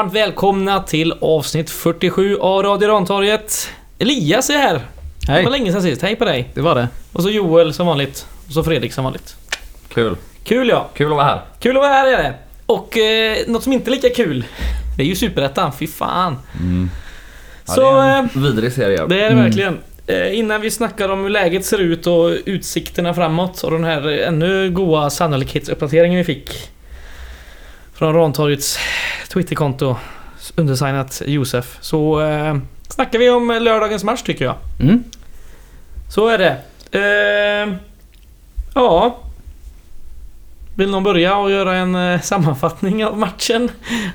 Varmt välkomna till avsnitt 47 av Radio Rantorget. Elias är här. Det Hej, var länge sedan sist. Hej på dig. det var det. Och så Joel som vanligt. Och så Fredrik som vanligt. Kul. Kul ja. Kul att vara här. Kul att vara här är det. Och eh, något som inte är lika kul. Det är ju Superettan. Fy fan. Ja, så det är eh, en vidrig serie. det är det Mm. verkligen. Eh, innan vi snackar om hur läget ser ut och utsikterna framåt och den här eh, ännu goa sannolikhetsuppdateringen vi fick. Från Rantorgets Twitterkonto. Undersignat Josef. Så eh, snackar vi om lördagens match tycker jag. Mm. Så är det. Eh, ja. Vill någon börja och göra en eh, sammanfattning av matchen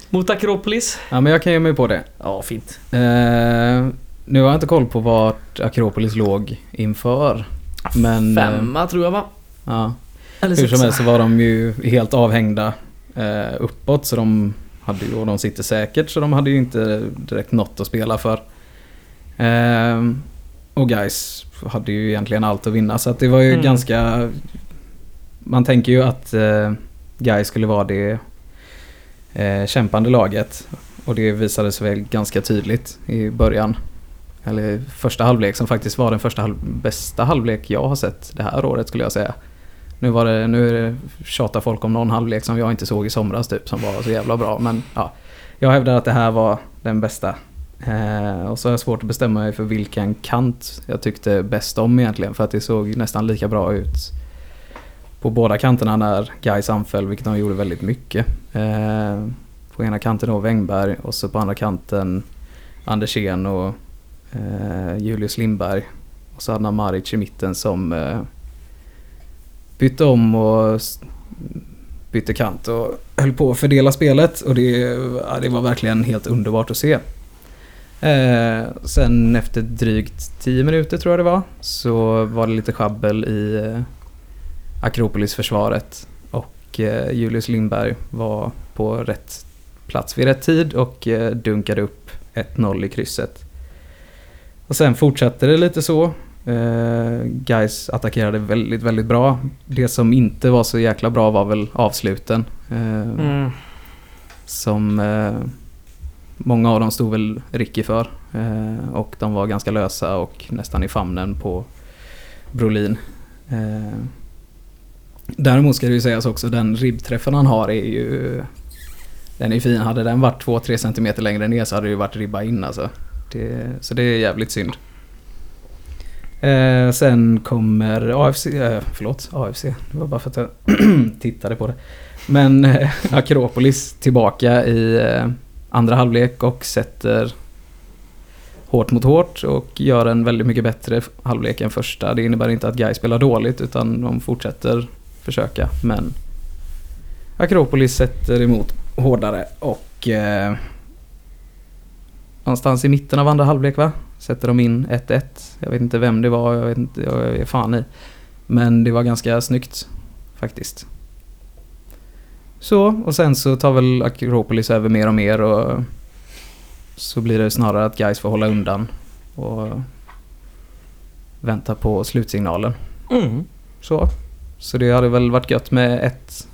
mot Akropolis? Ja, men jag kan ge mig på det. Ja, fint. Eh, nu har jag inte koll på vart Akropolis låg inför. Men... eh, Femma tror jag va? ja. Eller Hur som helst så var de ju helt avhängda eh, uppåt så de hade ju, och de sitter säkert så de hade ju inte direkt något att spela för. Eh, och guys hade ju egentligen allt att vinna så att det var ju Mm. ganska... Man tänker ju att eh, guys skulle vara det eh, kämpande laget. Och det visade sig väl ganska tydligt i början. Eller första halvlek som faktiskt var den första halv bästa halvlek jag har sett det här året skulle jag säga. Nu var det, nu tjatar folk om någon halvlek som jag inte såg i somras typ som var så jävla bra. Men ja, jag hävdar att det här var den bästa. Eh, och så har jag svårt att bestämma mig för vilken kant jag tyckte bäst om egentligen. För att det såg nästan lika bra ut på båda kanterna när Gais anföll, vilket de gjorde väldigt mycket. Eh, på ena kanten då Wängberg och så på andra kanten Andersén och eh, Julius Lindberg. Och så hade han Maric i mitten som eh, bytte om och bytte kant och höll på att fördela spelet och det, ja, det var verkligen helt underbart att se. Eh, sen efter drygt 10 minuter tror jag det var så var det lite schabbel i eh, och eh, Julius Lindberg var på rätt plats vid rätt tid och eh, dunkade upp 1-0 i krysset. Och sen fortsatte det lite så. Eh, guys attackerade väldigt, väldigt bra. Det som inte var så jäkla bra var väl avsluten. Eh, Mm. Som eh, många av dem stod väl Ricky för. Och de var ganska lösa och nästan i famnen på Brolin. Däremot ska det ju sägas också den ribbträffen han har är ju den är fin. Hade den varit 2-3 cm längre ner så hade det ju varit ribba in alltså. Det, så det är jävligt synd. Eh, sen kommer AFC, eh, förlåt AFC, det var bara för att jag tittade på det. Men eh, Akropolis tillbaka i eh, andra halvlek och sätter hårt mot hårt och gör en väldigt mycket bättre halvlek än första. Det innebär inte att Guy spelar dåligt utan de fortsätter försöka men Akropolis sätter emot hårdare och eh, någonstans i mitten av andra halvlek va? Sätter de in 1-1. Jag vet inte vem det var, jag, vet inte, jag är fan i. Men det var ganska snyggt faktiskt. Så, och sen så tar väl Akropolis över mer och mer och så blir det snarare att guys får hålla undan och vänta på slutsignalen. Mm. Så. Så det hade väl varit gött med ett...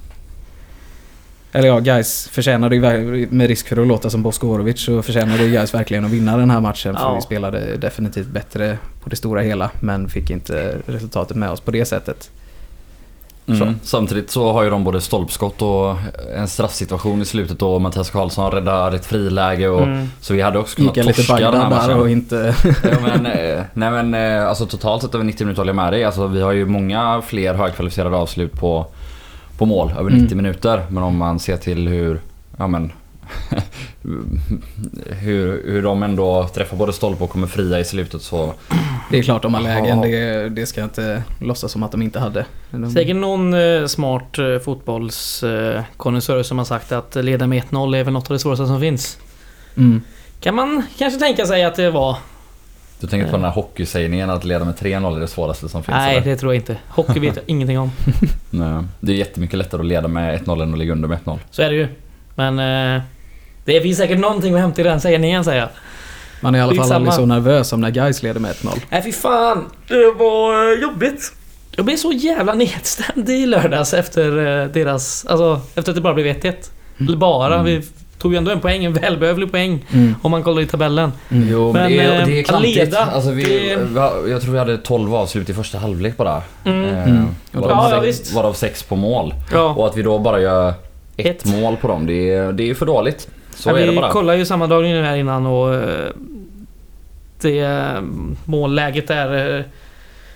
Eller ja, guys förtjänade ju med risk för att låta som Bosko Orovic så förtjänade ju guys verkligen att vinna den här matchen. För Ja. vi spelade definitivt bättre på det stora hela men fick inte resultatet med oss på det sättet. Mm. Samtidigt så har ju de både stolpskott och en straffsituation i slutet och Mattias Karlsson räddar ett friläge och Mm. så vi hade också kunnat Gick lite torska den här matchen. och inte... ja, men, eh, nej men eh, alltså totalt sett över 90 minuter håller jag med dig. Alltså, vi har ju många fler högkvalificerade avslut på, på mål över 90 Mm. minuter. Men om man ser till hur, ja men hur, hur de ändå träffar både stolpe och kommer fria i slutet så... Det är klart de har lägen, Ja. det, det ska jag inte låtsas som att de inte hade. De, Säkert någon eh, smart eh, fotbollskonnässör som har sagt att leda med 1-0 är väl något av det svåraste som finns. mm. Kan man kanske tänka sig att det var... Du tänker på den här hockeysägningen att leda med 3-0 är det svåraste som finns? Nej, eller? det tror jag inte. Hockey vet jag ingenting om. Nej. Det är jättemycket lättare att leda med 1-0 än att ligga under med 1-0. Så är det ju. Men... Eh, det finns säkert någonting att hämta i den sägningen säger jag. Man är i alla fall aldrig så nervös som när guys leder med 1-0. Nej fy fan. Det var eh, jobbigt. Jag blev så jävla nedstämd i lördags efter eh, deras... Alltså efter att det bara blev 1-1. Eller bara. Mm. Vi tog ju ändå en poäng, en välbehövlig poäng. Mm. Om man kollar i tabellen. Mm. Jo, men, Men, det, är, det är eh, klantigt. leda, alltså, vi, det- vi Jag tror vi hade 12 avslut i första halvlek bara. Mm. Eh, Mm. Varav, Ja, sex, varav sex på mål. Ja. Och att vi då bara gör ett, Ett. mål på dem, det är, det är för dåligt. Så ja, är det vi bara. kollade ju sammandragningen nu här innan och... eh, Det eh, målläget där... eh,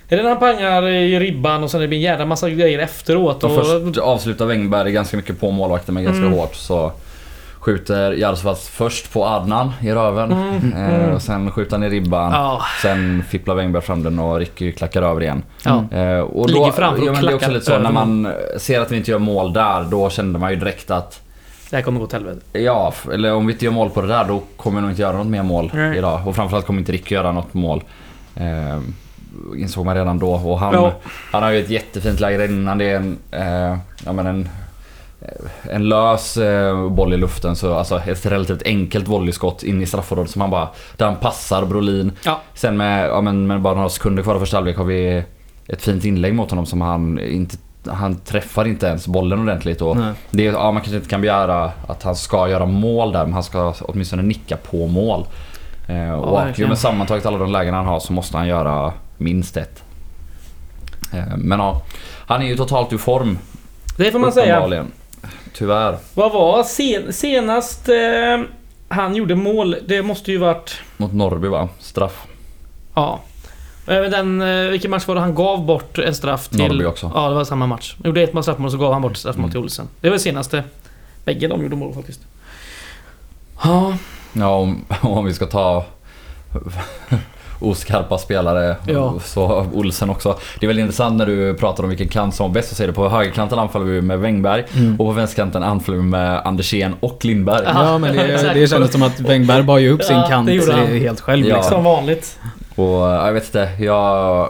Är det när han pangar i ribban och sen det blir en jävla massa grejer efteråt? Och Och, först avslutar Wängberg ganska mycket på målvakten men ganska Mm. hårt så skjuter Jarosvaz först på Adnan i röven. Mm, Eh, mm. och sen skjuter han i ribban. Ja, Sen fipplar Wängberg fram den och Ricky klackar över igen. ja. Eh, och Ligger då, framför och ja, men det är också lite så när man ser att vi inte gör mål där, då kände man ju direkt att Det här kommer gå åt helvete. Ja, eller om vi inte gör mål på det där då kommer vi nog inte göra något mer mål Nej. idag. Och framförallt kommer inte Ricky göra något mål. Eh, insåg man redan då. Och han, Ja. han har ju ett jättefint läge innan det är en, eh, ja, men en, en lös eh, boll i luften. Så alltså ett relativt enkelt volleyskott in i straffområdet som han bara... Där han passar Brolin. Ja. Sen med, ja, men, med bara några sekunder kvar av första halvlek har vi ett fint inlägg mot honom som han inte... Han träffar inte ens bollen ordentligt. Och Nej. det, ja, man kanske inte kan begära att han ska göra mål där men han ska åtminstone nicka på mål. Eh, och verkligen. men sammantaget alla de lägen han har så måste han göra minst ett. Eh, men ja, han är ju totalt ur form. Det får man säga. Tyvärr. Vad var sen, senast eh, han gjorde mål? Det måste ju varit... Mot Norrby va? Straff. Ja. Eh, Den, eh, vilken match var det han gav bort en straff till? Norrby också. Ja, det var samma match. Han gjorde ett straffmål så gav han bort straffmål Mm. till Olsen. Det var det senaste. Bägge de gjorde mål faktiskt. Ja, Ja, om, om vi ska ta oskarpa spelare Ja. så Olsen också. Det är väldigt intressant när du pratar om vilken kant som var bäst. Så säger du på högerkanten anfaller vi med Wängberg Mm. och på vänsterkanten anfaller vi med Andersén och Lindberg. Ja. Men det, det kändes som att Wängberg bar ju upp sin kant det gjorde han. helt själv Ja. liksom. som vanligt. Och jag vet inte, jag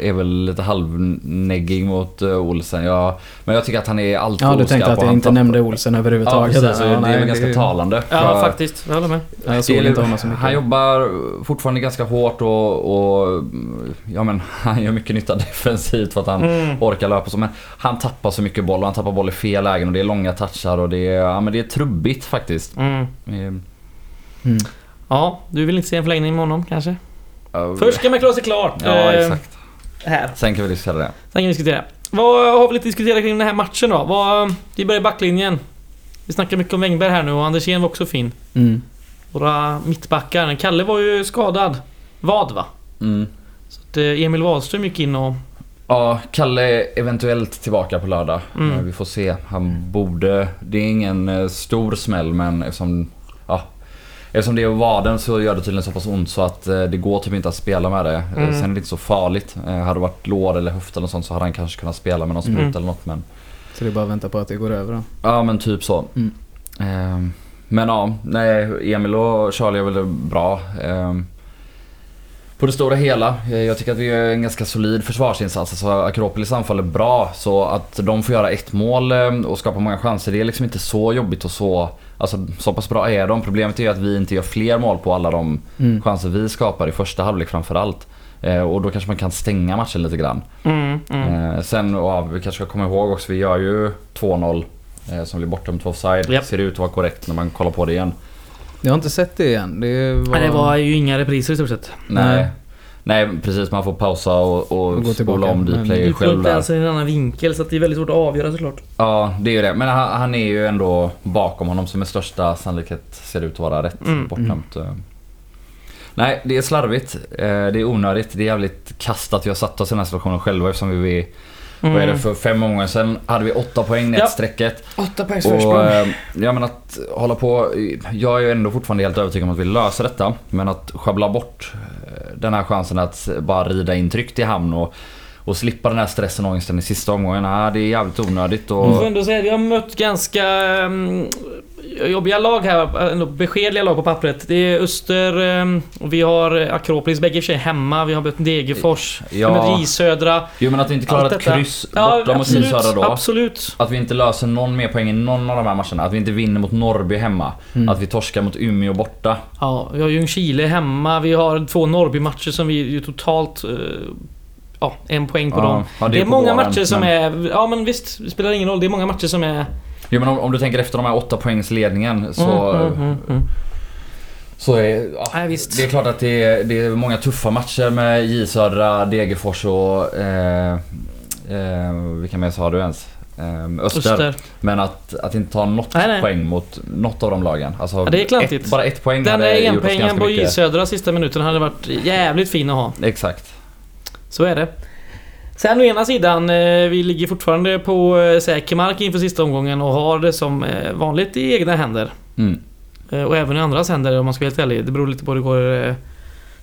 är väl lite halvneggig mot eh, Olsen. Jag, men jag tycker att han är alltför Ja du oskarp tänkte att jag inte nämnde Olsen Ja överhuvudtaget. precis, där. det Ja, är nej, väl ganska det- talande. Ja, För- faktiskt. Jag håller med. Ja, Jag såg inte honom så mycket. Han jobbar fortfarande ganska hårt och, och ja, men, han gör mycket nytta defensivt för att han Mm. orkar löpa så. Men han tappar så mycket boll och han tappar boll i fel lägen och det är långa touchar och det är, ja, men det är trubbigt faktiskt. Mm. Mm. Ja, du vill inte se en förlängning med honom kanske? Ja, Först ska man klara sig klart. Ja eh, exakt. Här. Sen kan vi diskutera det. Sen kan vi diskutera. Vad har vi lite diskuterat kring den här matchen då? Vad, vi börjar i backlinjen. Vi snackar mycket om Wängberg här nu och Andersén var också fin. Mm. Våra mittbackar. Kalle var ju skadad. Vad va? Mm. Så att eh, Emil Wahlström gick in och... Ja, Kalle är eventuellt tillbaka på lördag. Mm. Vi får se. Han borde... Det är ingen eh, stor smäll men eftersom... Ja, eftersom det är vaden så gör det tydligen så pass ont så att eh, det går typ inte att spela med det. Eh, Mm. Sen är det inte så farligt. Eh, Hade det varit lår eller höft eller något sånt så hade han kanske kunnat spela med någon sprut Mm. eller något men... Så det är bara att vänta på att det går över då. Ja men typ så. Mm. Ehm, men ja, nej, Emil och Charlie är väl bra. På det stora hela, eh, jag tycker att vi gör en ganska solid försvarsinsats. Alltså Akropolis anfaller bra så att de får göra ett mål eh, och skapa många chanser det är liksom inte så jobbigt och så... Alltså så pass bra är de. Problemet är ju att vi inte gör fler mål på alla de Mm. chanser vi skapar i första halvlek framförallt. Eh, och då kanske man kan stänga matchen lite grann. Mm, mm. Sen, och, ja, vi kanske ska komma ihåg också, vi gör ju 2-0 eh, som blir bortdömt för offside. Japp. Ser ut att vara korrekt när man kollar på det igen. Jag har inte sett det igen. Det var... Nej, det var ju inga repriser i stort sett. Nej. Nej. Precis, man får pausa och, och, Och gå tillbaka, spola om Dplay Du får själv inte där. ens i en annan vinkel så att det är väldigt svårt att avgöra såklart. Ja, det är ju det. Men han, han är ju ändå bakom honom som med största sannolikhet ser ut att vara rätt Mm. bortdömt. eh. Nej, det är slarvigt. eh, Det är onödigt. Det är jävligt kast att vi har satt oss i den här situationen själva eftersom vi... Mm. Vad är det för fem omgångar sen hade vi åtta poäng ner Ja. till strecket. Åtta poängs Och försprång. eh, ja men att hålla på... Jag är ju ändå fortfarande helt övertygad om att vi löser detta. Men att sjabbla bort eh, den här chansen att bara rida in tryggt i hamn och, och slippa den här stressen och ångesten i sista omgången. Ja, det är jävligt onödigt och... Jag får ändå säga att vi har mött ganska um, jobbiga lag här. Ändå beskedliga lag på pappret. Det är Öster ehm, och vi har Akropolis, bägge i och för sig hemma. Vi har mött Degerfors. Vi har Ja. mött Södra. Jo men att vi inte klarar ett kryss Ja, borta mot absolut. Södra då. Absolut. Att vi inte löser någon mer poäng i någon av de här matcherna. Att vi inte vinner mot Norrby hemma. Mm. Att vi torskar mot Umeå borta. Ja, vi har Ljungskile hemma. Vi har två Norrby-matcher som vi ju totalt... eh, Ja, en poäng på dem. ja, Det är på många våren, matcher som men- är... Ja men visst, det spelar ingen roll. Det är många matcher som är Jo men om, om du tänker efter de här åtta poängs ledningen så... Mm, mm, mm, mm. Så är, ja, Nej, det är klart att det är, det är många tuffa matcher med J Södra, Degerfors och... Eh, eh, vilka mer sa du ens? Eh, Öster. Öster. Men att, att inte ta något Nej, nej. poäng mot något av de lagen. Alltså, Ja, det är klantigt. Ett, bara ett poäng Den hade där gjort ganska på J. Södra sista minuten hade varit jävligt fin att ha. Exakt. Så är det. Sen å ena sidan, eh, vi ligger fortfarande på eh, säker mark inför sista omgången och har det som eh, vanligt i egna händer. Mm. Och även i andras händer om man ska vara helt ärlig. Det beror lite på hur det går.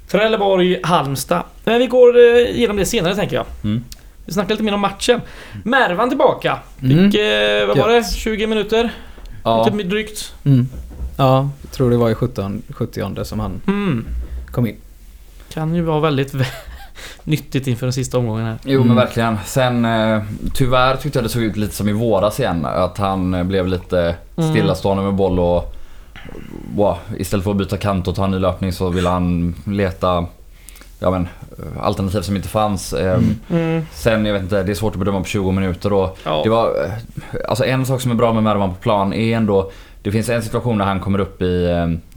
Trelleborg, Halmstad. Men vi går igenom det senare tänker jag. Mm. Vi snackar lite mer om matchen. Mervan tillbaka. Mm. Fick, eh, vad var det? 20 minuter? Ja, Lite drygt. Mm. Ja, jag tror det var i 17, 70 som han Mm. kom in. Kan ju vara väldigt nyttigt inför den sista omgången här. Jo men Mm. verkligen. Sen eh, tyvärr tyckte jag det såg ut lite som i våras igen. Att han eh, blev lite Mm. stillastående med boll och... Wow, istället för att byta kant och ta en ny löpning så ville han leta ja, men, alternativ som inte fanns. Eh, Mm. Mm. Sen, jag vet inte, det är svårt att bedöma på 20 minuter och Ja. det var... eh, Alltså en sak som är bra med Mervan på plan är ändå... Det finns en situation när han kommer upp i,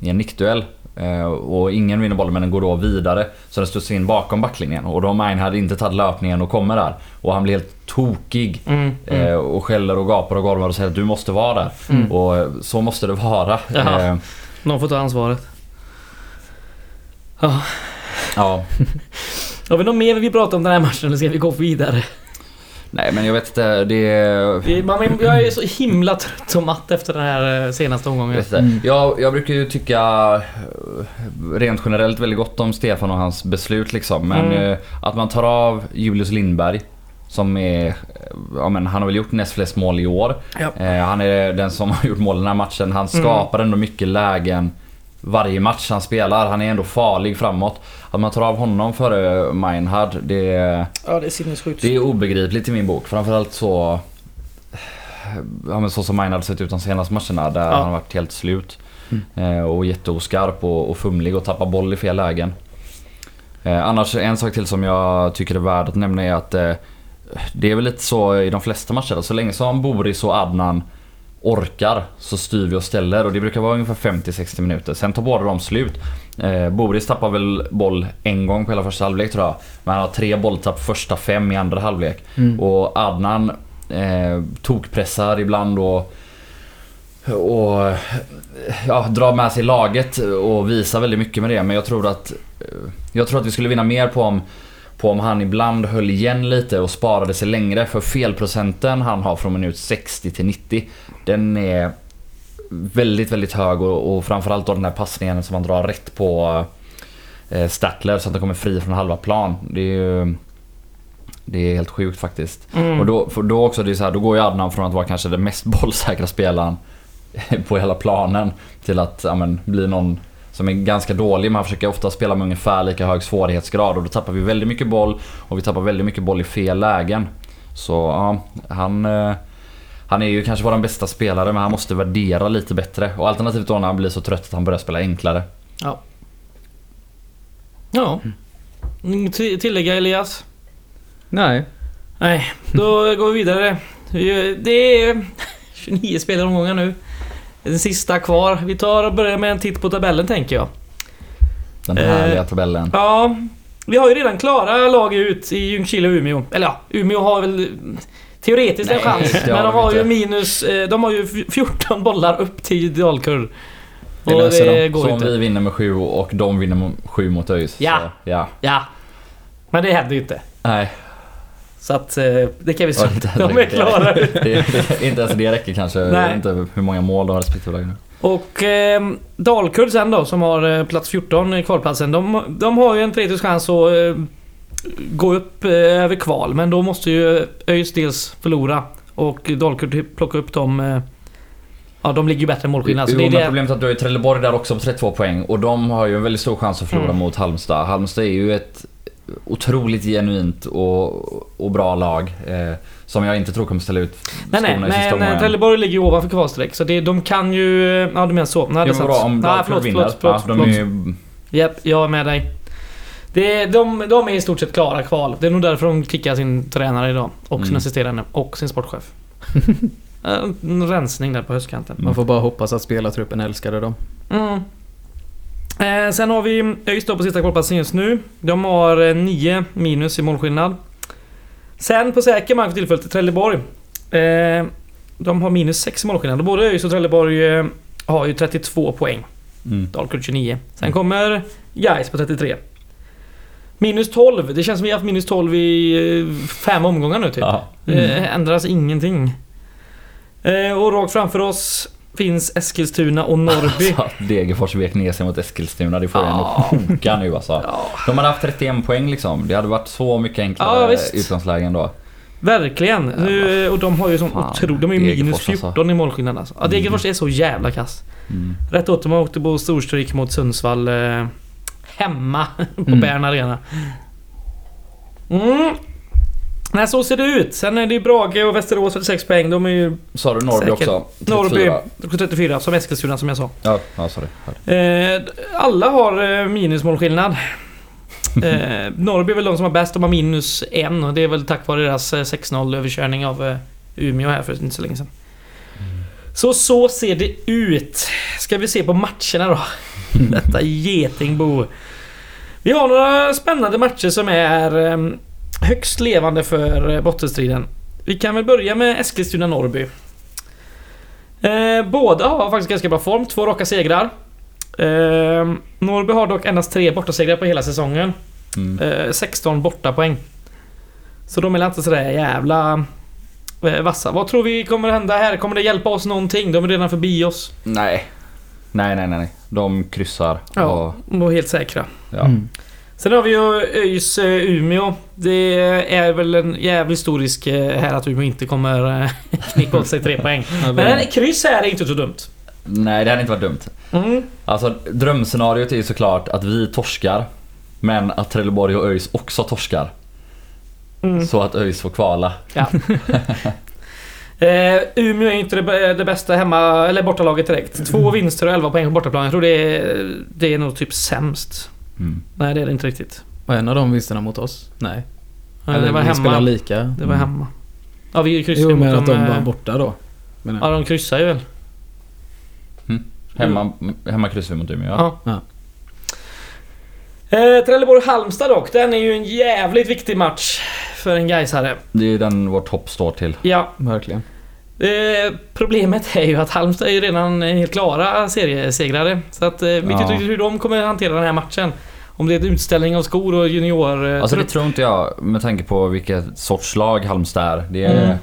i en nickduell. Eh, Och ingen vinner bollen men den går då vidare. Så den studsar in bakom backlinjen. Och då har Mine hade inte tagit löpningen och kommer där. Och han blir helt tokig. Mm. Mm. eh, Och skäller och gapar och gormar och säger att du måste vara där. Mm. Och eh, så måste det vara. Jaha. Någon får ta ansvaret. Ja. Ja. Har vi något mer vi vill prata om den här matchen eller ska vi gå vidare? Nej men jag vet inte. Det är... Man, jag är så himla trött och matt efter den här eh, senaste omgången. Mm. Jag, jag brukar ju tycka eh, rent generellt väldigt gott om Stefan och hans beslut liksom. Men Mm. eh, att man tar av Julius Lindberg som är, ja men han har väl gjort näst flest mål i år. Ja. Eh, han är den som har gjort mål den här matchen. Han skapar ändå mycket lägen varje match han spelar. Han är ändå farlig framåt. Att man tar av honom före Meinhard, det, Ja, det är sinnessjukt. det är obegripligt i min bok. Framförallt så... Ja men så som Meinhard sett ut de senaste matcherna där Ja. han har varit helt slut. Eh, och jätteoskarp och, och fumlig och tappar boll i fel lägen. Eh, annars en sak till som jag tycker är värd att nämna är att eh, det är väl lite så i de flesta matcher. Så länge som Boris och Adnan orkar så styr vi och ställer och det brukar vara ungefär 50-60 minuter. Sen tar båda de slut. Eh, Boris tappar väl boll en gång på hela första halvlek tror jag. Men han har tre bolltapp första fem i andra halvlek. Mm. Och Adnan eh, tokpressar ibland och, och ja, drar med sig laget och visar väldigt mycket med det. Men jag tror att eh, jag tror att vi skulle vinna mer på om, på om han ibland höll igen lite och sparade sig längre. För felprocenten han har från minut 60 till 90 den är väldigt, väldigt hög och, och framförallt då den här passningen som han drar rätt på eh, Statler så att den kommer fri från halva plan. Det är ju det är helt sjukt faktiskt. Mm. Och då, då också, det är så här, då går ju Adnan från att vara kanske den mest bollsäkra spelaren på hela planen till att ja, men, bli någon som är ganska dålig. Man försöker ofta spela med ungefär lika hög svårighetsgrad och då tappar vi väldigt mycket boll och vi tappar väldigt mycket boll i fel lägen. Så ja, han... eh, Han är ju kanske vår bästa spelare men han måste värdera lite bättre. Och alternativt då när han blir så trött att han börjar spela enklare. Ja. Ja. Inget till- tillägga Elias? Nej. Nej, då går vi vidare. Vi- Det är 29 spelaromgångar nu. Den sista kvar. Vi tar och börjar med en titt på tabellen tänker jag. Den Eh, härliga tabellen. Ja, vi har ju redan klara lag ut i Ljungskile och Umeå. Eller ja, Umeå har väl teoretiskt en chans. Men de har ju inte. minus... eh, De har ju f- 14 bollar upp till Dalkurd. Det Och löser det de. går Så ju om inte. vi vinner med sju och de vinner med sju mot ÖIS. Ja. Ja. Ja. Men det händer ju inte. Nej. Så att eh, det kan vi säga. De är klara. Inte ens det räcker kanske. Nej. inte hur många mål de har respektive lag nu. Och eh, Dalkurd sen då som har eh, plats 14 i kvalplatsen. De, de har ju en teoretisk chans att eh, gå upp eh, över kval. Men då måste ju ÖIS dels förlora och Dalkurd plocka upp dem. Eh, ja, de ligger ju bättre i målskillnad. Jo, det är men problemet är att du har ju Trelleborg där också på 32 poäng och de har ju en väldigt stor chans att förlora Mm. mot Halmstad. Halmstad är ju ett otroligt genuint och, och bra lag. Eh, som jag inte tror kommer ställa ut Nej, nej, skorna i sista eh, omgången. Trelleborg ligger ju ovanför kvalstreck. Så det, de kan ju... Ja, du menar så. Nej, det är bra om Nej, förlåt, vinner. förlåt, förlåt, ja, de förlåt. är ju, Japp, jag är med dig. Det, de, de är i stort sett klara kval. Det är nog därför de kickar sin tränare idag. Och sin Mm. assisterande. Och sin sportchef. En rensning där på höstkanten. Man får bara hoppas att spelartruppen älskade dem. Mm. Eh, sen har vi ÖIS på sista kvalplatsen just nu. De har eh, 9 minus i målskillnad. Sen på säker mark för tillfället Trelleborg. Eh, de har minus 6 i målskillnad. Både ÖIS och Trelleborg eh, har ju 32 poäng. Mm. Dalkurd 29. Sen kommer Gais på 33. Minus 12. Det känns som vi har haft minus 12 i eh, fem omgångar nu typ. Ja. Det ändras ingenting. Eh, och rakt framför oss finns Eskilstuna och Norrby. Alltså, Degerfors vek ner sig mot Eskilstuna. Det får en Ja. att koka nu alltså. Ja, De hade haft 31 poäng liksom. Det hade varit så mycket Ja, enklare visst. utgångslägen då. verkligen. Nu, och de har ju sån Fan, otroligt... De är ju minus Degerfors alltså. 14 i målskillnad alltså. Ja, Degerfors är så jävla kass. Mm. Rätt åt dem åkte på storstryk mot Sundsvall eh, hemma på Mm. Bern Arena. Mm. Nej, så ser det ut. Sen är det ju Brage och Västerås 46 poäng. De är ju Sa du Norrby Säkert. också? 34. Norrby 34 som Eskilstuna som jag sa. Ja, ja sorry. Eh, alla har eh, minusmålskillnad. Eh, Norrby är väl de som har bäst. De har minus en och det är väl tack vare deras eh, 6-0 överkörning av eh, Umeå här för inte så länge sedan. Så så ser det ut. Ska vi se på matcherna då. Detta getingbo. Vi har några spännande matcher som är eh, högst levande för eh, bottenstriden. Vi kan väl börja med Eskilstuna-Norrby. Eh, båda har faktiskt ganska bra form. Två raka segrar. Eh, Norrby har dock endast tre bortasegrar på hela säsongen. Mm. Eh, 16 bortapoäng. Så de är inte sådär jävla eh, vassa. Vad tror vi kommer hända här? Kommer det hjälpa oss någonting? De är redan förbi oss. Nej. Nej, nej, nej. nej. De kryssar. Ja, Och, de var helt säkra. ja. Mm. Sen har vi ju ÖIS eh, Umeå. Det är väl en jävligt stor risk eh, här att Umeå inte kommer eh, knipa åt sig tre poäng. Men en kryss här är inte så dumt. Nej, det hade inte varit dumt. Mm. Alltså drömscenariot är ju såklart att vi torskar. Men att Trelleborg och ÖIS också torskar. Mm. Så att ÖIS får kvala. Ja. eh, Umeå är inte det, det bästa hemma, eller bortalaget direkt. Två vinster och 11 poäng på bortaplan. Jag tror det är, det är nog typ sämst. Mm. Nej, det är det inte riktigt. Var en av de vinsterna mot oss? Nej. Nej, det var vi spelar hemma. lika. Det var Mm. hemma. Ja, vi kryssade Jo, ju men mot att de var eh, borta då. Men, Ja, de kryssar ju väl. Hemma, hemma kryssar vi mot Umeå. Ja. Ja. Eh, Trelleborg-Halmstad dock. Den är ju en jävligt viktig match för en Gaisare. Det är ju den vårt hopp står till. Ja, Verkligen. Eh, problemet är ju att Halmstad är ju redan helt klara seriesegrare. Så att eh, vet Ja. hur de kommer hantera den här matchen. Om det är en utställning av skor och junior... eh, Alltså det tror inte jag med tanke på vilket sorts lag Halmstad är. Det är Mm.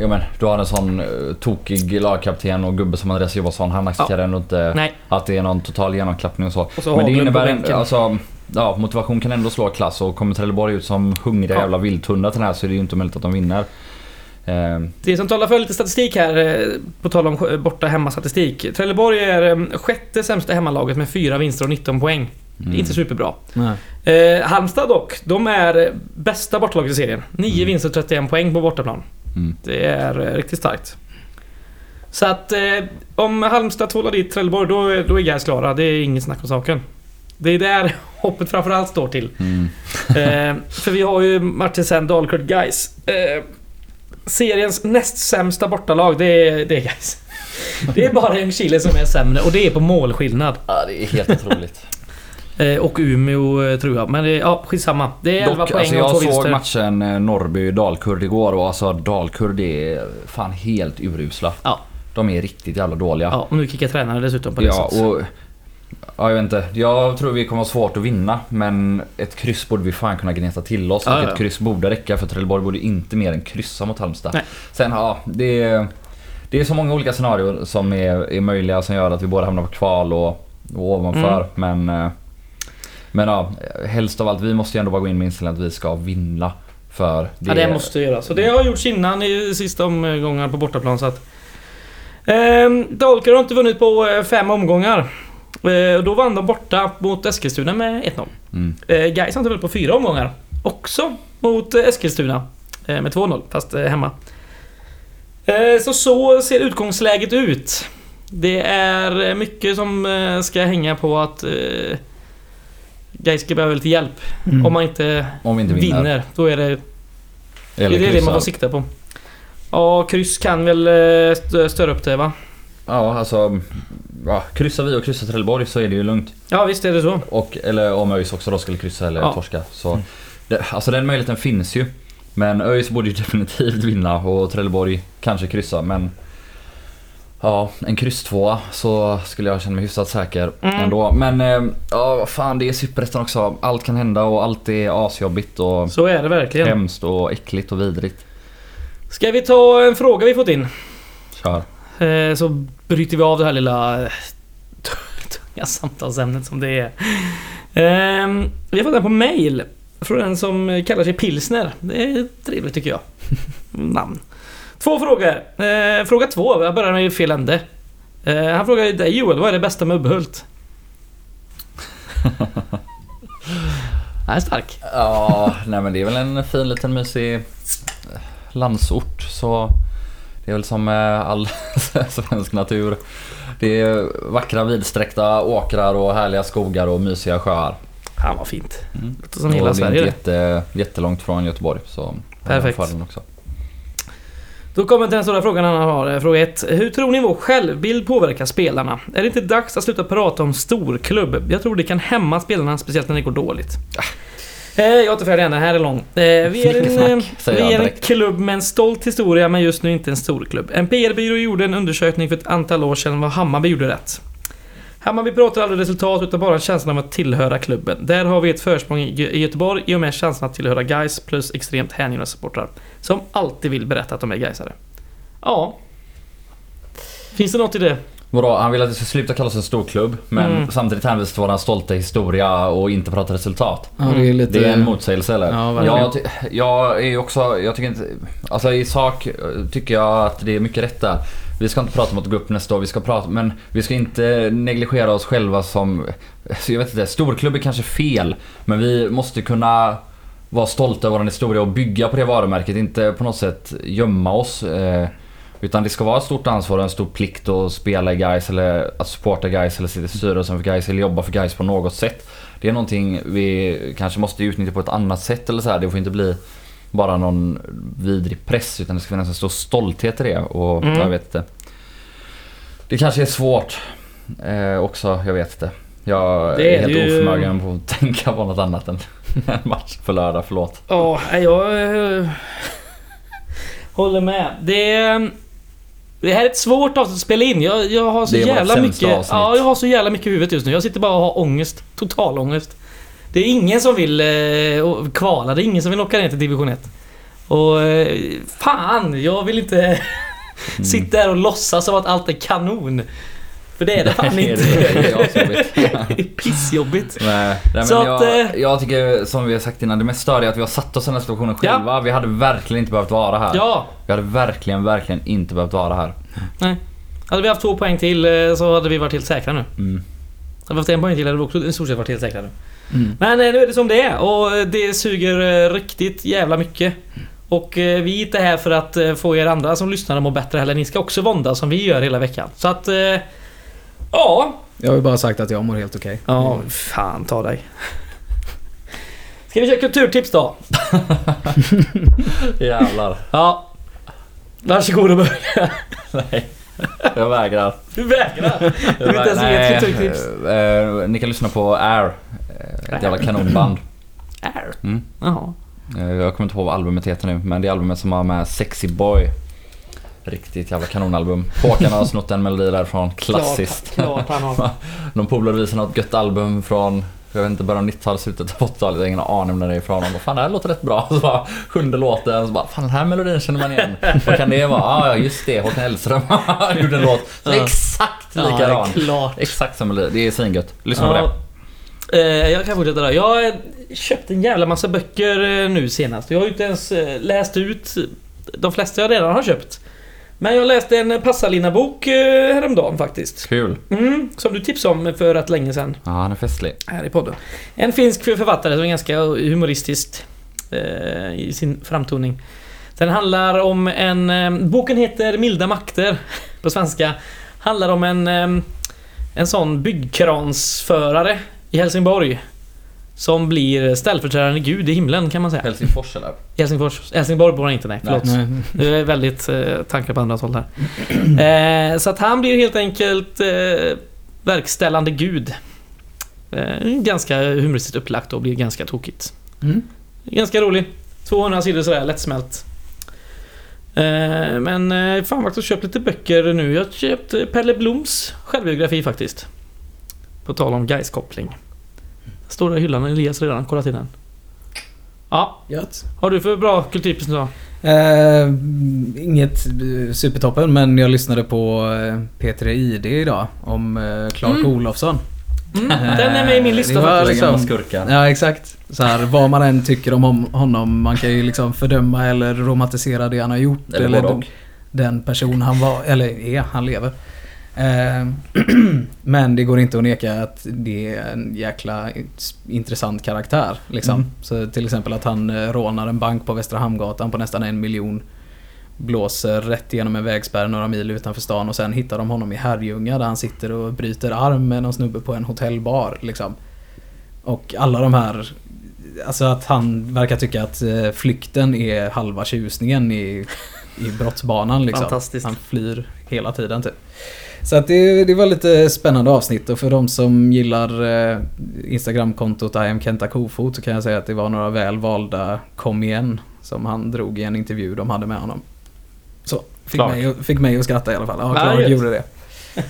Ja men du har en sån tokig lagkapten och gubbe som Andreas Johansson. Han accepterar ändå inte Nej. att det är någon total genomklappning och så. Och så men det innebär en, alltså, ja, motivation kan ändå slå klass och kommer Trelleborg ut som hungriga Ja. jävla vildhundar till den här så är det ju inte möjligt att de vinner. Eh, Det som talar för lite statistik här, eh, på tal om sk- borta hemmastatistik. Trelleborg är eh, sjätte sämsta hemmalaget med fyra vinster och 19 poäng. Det är mm. inte superbra. Nej. Eh, Halmstad dock, de är eh, bästa bortalaget i serien. 9 Mm. vinster och 31 poäng på bortaplan. Mm. Det är eh, riktigt starkt. Så att eh, om Halmstad tvålar dit Trelleborg, då, är- då är Gais klara. Det är inget snack om saken. Det är där hoppet framförallt står till. Mm. Eh, för vi har ju matchen sen, Dalkurd Gais. Eh, seriens näst sämsta bortalag, det är, det är Gais. Det är bara Ljungskile som är sämre och det är på målskillnad. Ja det är helt otroligt. Eh, och Umeå eh, tror jag. Men det, ja, skitsamma. Det är 11 Dock, poäng alltså och jag två såg vinster. matchen eh, Norrby-Dalkurd igår och alltså Dalkurd är fan helt urusla. Ja. De är riktigt jävla dåliga. Ja, och nu kickar tränaren dessutom på det Ja, sättet. Ja, jag vet inte. Jag tror vi kommer ha svårt att vinna, men ett kryss borde vi fan kunna gneta till oss. Ja, och ett kryss borde räcka, för Trelleborg borde inte mer än kryssa mot Halmstad. Nej. Sen, ja, det är... Det är så många olika scenarier som är, är möjliga som gör att vi båda hamnar på kval och, och ovanför. Men... eh, Men ja, helst av allt, vi måste ju ändå bara gå in med inställningen att vi ska vinna. För det... Ja, det måste göras. Så det har gjorts innan i sista omgångar på bortaplan så att... Ehm, Dalkurd har inte vunnit på eh, fem omgångar. Eh, då vann de borta mot Eskilstuna med 1-0. Mm. Eh, Gais har inte vunnit på fyra omgångar. Också mot eh, Eskilstuna. Eh, med 2-0, fast eh, hemma. Eh, så så ser utgångsläget ut. Det är mycket som eh, ska hänga på att eh, Gais ska behöva lite hjälp. Mm. Om man inte Om vi inte vinner. vinner, då är det Eller det är det man får sikta på. Ja, kryss kan väl stö- störa upp det va? Ja, alltså... Ja, kryssar vi och kryssar Trelleborg så är det ju lugnt. Ja, visst är det så. Och, eller om ÖIS också då skulle kryssa eller Ja. torska. Så, det, alltså den möjligheten finns ju. Men ÖIS borde ju definitivt vinna och Trelleborg kanske kryssa men... Ja, en kryss tvåa så skulle jag känna mig hyfsat säker Mm. ändå. Men eh, ja, fan det är superettan också. Allt kan hända och allt är asjobbigt och Så är det verkligen. hemskt och äckligt och vidrigt. Ska vi ta en fråga vi fått in? Kör. Eh, Så bryter vi av det här lilla eh, tunga samtalsämnet som det är. Vi har fått den på mail. Från en som kallar sig Pilsner. Det är trevligt tycker jag. Namn. Två frågor. Eh, Fråga två. Jag börjar med fel ände. Han frågar dig Joel, vad är det bästa med Ubbhult? Det är stark. Ja, nej men det är väl en fin liten mysig landsort så det är väl som all svensk natur. Det är vackra vidsträckta åkrar och härliga skogar och mysiga sjöar. Fan vad fint. Mm. Låter som hela och det är Sverige inte jätte, jättelångt från Göteborg så Perfekt. också. Då kommer till den stora frågan han har. eh, Fråga 1. Hur tror ni vår självbild påverkar spelarna? Är det inte dags att sluta prata om storklubb? Jag tror det kan hämma spelarna, speciellt när det går dåligt. Eh, Jag än, den här är lång. Eh, Vi är en, eh, vi är en klubb med en stolt historia, men just nu inte en storklubb. En PR-byrå gjorde en undersökning för ett antal år sedan vad Hammarby gjorde rätt. Hammarby pratar aldrig resultat utan bara känslan av att tillhöra klubben. Där har vi ett försprång i Gö- i Göteborg i och med känslan att tillhöra Gais plus extremt hängivna supportrar. Som alltid vill berätta att de är Gaisare. Ja. Finns det något i det? Vadå, han vill att det ska sluta kallas en storklubb men Mm. samtidigt hänvisar till våran stolta historia och inte prata resultat. Ja, det är lite... Det är en motsägelse eller? Ja, verkligen. jag, jag är också, jag tycker inte, alltså i sak eh, tycker jag att det är mycket rätt där. Vi ska inte prata om att gå upp nästa år, vi ska prata, men vi ska inte negligera oss själva som, så jag vet inte, storklubb är kanske fel. Men vi måste kunna vara stolta över vår historia och bygga på det varumärket, inte på något sätt gömma oss. Eh, utan det ska vara ett stort ansvar och en stor plikt att spela i guys eller att supporta guys eller sitta i styrelsen för guys eller jobba för guys på något sätt. Det är någonting vi kanske måste utnyttja på ett annat sätt eller så här. Det får inte bli bara någon vidrig press utan det ska finnas en stor stolthet i det och Mm. jag vet inte. Det kanske är svårt eh, också, jag vet inte. Jag Det är, är helt ju- oförmögen på att tänka på något annat än en match på lördag, förlåt. Ja, jag... eh, håller med. Det... är- Det här är ett svårt avsnitt att spela in. Jag, jag har så jävla mycket... avsnitt. Ja, jag har så jävla mycket i huvudet just nu. Jag sitter bara och har ångest. Total ångest. Det är ingen som vill eh, kvala. Det är ingen som vill åka ner till division 1. Och eh, fan, jag vill inte Mm. sitta där och låtsas som att allt är kanon. För det är det fan Nej, inte. det är asjobbigt. Det är pissjobbigt. Nej, nej, Så men att, jag, eh, jag tycker som vi har sagt innan, det mest störiga är att vi har satt oss i den här situationen Ja. själva. Vi hade verkligen inte behövt vara här. Ja, Vi hade verkligen, verkligen inte behövt vara här. hade vi haft två poäng till eh, så hade vi varit helt säkra nu. Mm. Hade vi haft en poäng till hade vi också i stort sett varit helt säkra nu. Mm. Men eh, nu är det som det är och det suger riktigt jävla mycket. Och vi är inte här för att få er andra som lyssnar att må bättre heller. Ni ska också vånda som vi gör hela veckan. Så att... Ja. Jag har ju bara sagt att jag mår helt okej. Ja, fan ta dig. Ska vi köra kulturtips då? Jävlar. Ja. Varsågod och börja. Nej. Jag vägrar. Du vägrar. Du vill inte ens ge ett kulturtips. eh, eh, ni kan lyssna på Air. Eh, Ett jävla kanonband. Air. Mm. Jaha. Eh, Jag kommer inte ihåg vad albumet heter nu, men det är albumet som har med Sexy Boy. Riktigt jävla kanonalbum. Håkan har snott en melodi därifrån. Klassiskt. Klart, klart han har. Någon polare visade något gött album från jag vet inte, början av 90-talet, slutet av 80-talet. Jag har ingen aning om när det är ifrån. Och fan det här låter rätt bra. Så bara, sjunde låten, så bara, fan den här melodin känner man igen. Vad kan det vara? Ah, ja just det, Håkan Hellström gjorde en låt. Ja. exakt Ja, likadan. klart. Exakt samma melodi. Det är svingött. Lyssna på det. Ja, eh, jag kan fortsätta där. Jag har köpt en jävla massa böcker eh, nu senast. Jag har ju inte ens eh, läst ut de flesta jag redan har köpt. Men jag läste en Passalina-bok eh, häromdagen faktiskt. Kul. Mm, som du tipsade om för rätt länge sedan Ja, han är festlig. här i podden. En finsk författare som är ganska humoristiskt eh, i sin framtoning. Den handlar om en... Eh, boken heter Milda makter på svenska. Handlar om en... Eh, en sån byggkransförare i Helsingborg. Som blir ställföreträdande gud i himlen kan man säga. Helsingfors eller? Helsingfors. Helsingborg bor han inte, nej. Förlåt. Nej. Det är väldigt eh, tankar på andra håll här. Eh, så att han blir helt enkelt eh, verkställande gud. Eh, ganska humoristiskt upplagt och blir ganska tokigt. Mm. Ganska rolig. 200 sidor sådär, lättsmält. Eh, men eh, fan faktiskt köpt lite böcker nu. Jag har köpt eh, Pelle Bloms självbiografi faktiskt. På tal om Gais-koppling. Står där i hyllan, Elias redan kollat in den. Ja, Gött. har du för bra kulturtips nu då? Eh, inget eh, supertoppen men jag lyssnade på eh, P3 ID idag om eh, Clark Mm. Olofsson. Mm, den är med i min lista faktiskt. Liksom- skurken. Ja exakt. Så här, vad man än tycker om honom, man kan ju liksom fördöma eller romantisera det han har gjort. Eller och. den person han var, eller är, han lever. Eh, men det går inte att neka att det är en jäkla intressant karaktär. Liksom. Mm. Så till exempel att han eh, rånar en bank på Västra Hamngatan på nästan en miljon. Blåser rätt igenom en vägspärr några mil utanför stan och sen hittar de honom i Herrljunga där han sitter och bryter arm med någon snubbe på en hotellbar. Liksom. Och alla de här Alltså att han verkar tycka att eh, flykten är halva tjusningen i, i brottsbanan liksom. Han flyr hela tiden typ. Så att det, det var lite spännande avsnitt och för de som gillar eh, Instagramkontot I am Kenta Kofot så kan jag säga att det var några väl valda kom igen som han drog i en intervju de hade med honom. Så, fick, mig, att- fick mig att skratta i alla fall. Ja, Clark gjorde det.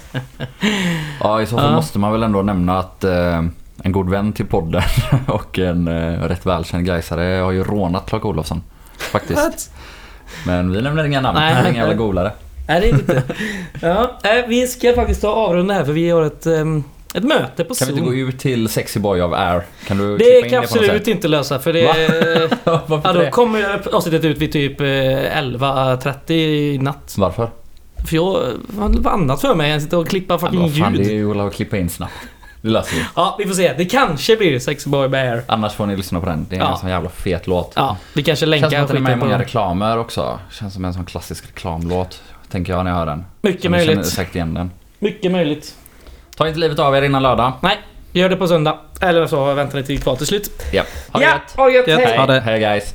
Ja, i så fall Ja. måste man väl ändå nämna att eh, en god vän till podden och en eh, rätt välkänd gaisare har ju rånat Clark Olofsson. Faktiskt. Men vi nämner inga namn, inga jävla golare. Nej, det är inte. Ja, vi ska faktiskt ta avrunda här för vi har ett, ehm, ett möte på Kan vi Zoom. inte gå ut till Sexy Boy of Air? Kan du Det kan det på något absolut inte lösa för det... Va? Ja, då kommer avsnittet ut vid typ eh, 11.30 i natt. Varför? För jag har annat för mig än att sitta och klippa fucking vad fan, ljud. det är ju att klippa in snabbt. Det löser vi. Ja, vi får se. Det kanske blir Sex Boy Bear. Annars får ni lyssna på den. Det är en Ja. sån jävla fet låt. Ja, vi kanske Känns som länkar att den är med i skiten många på... reklamer också. Känns som en sån klassisk reklamlåt. Tänker jag när jag hör den. Mycket Så ni känner möjligt. säkert igen den. Mycket möjligt. Ta inte livet av er innan lördag. Nej, gör det på söndag. Eller så väntar ni till kvar till slut. Ja. Ha det ja, gött. ha det gött. Gött. Hej. Ha det. Hej guys.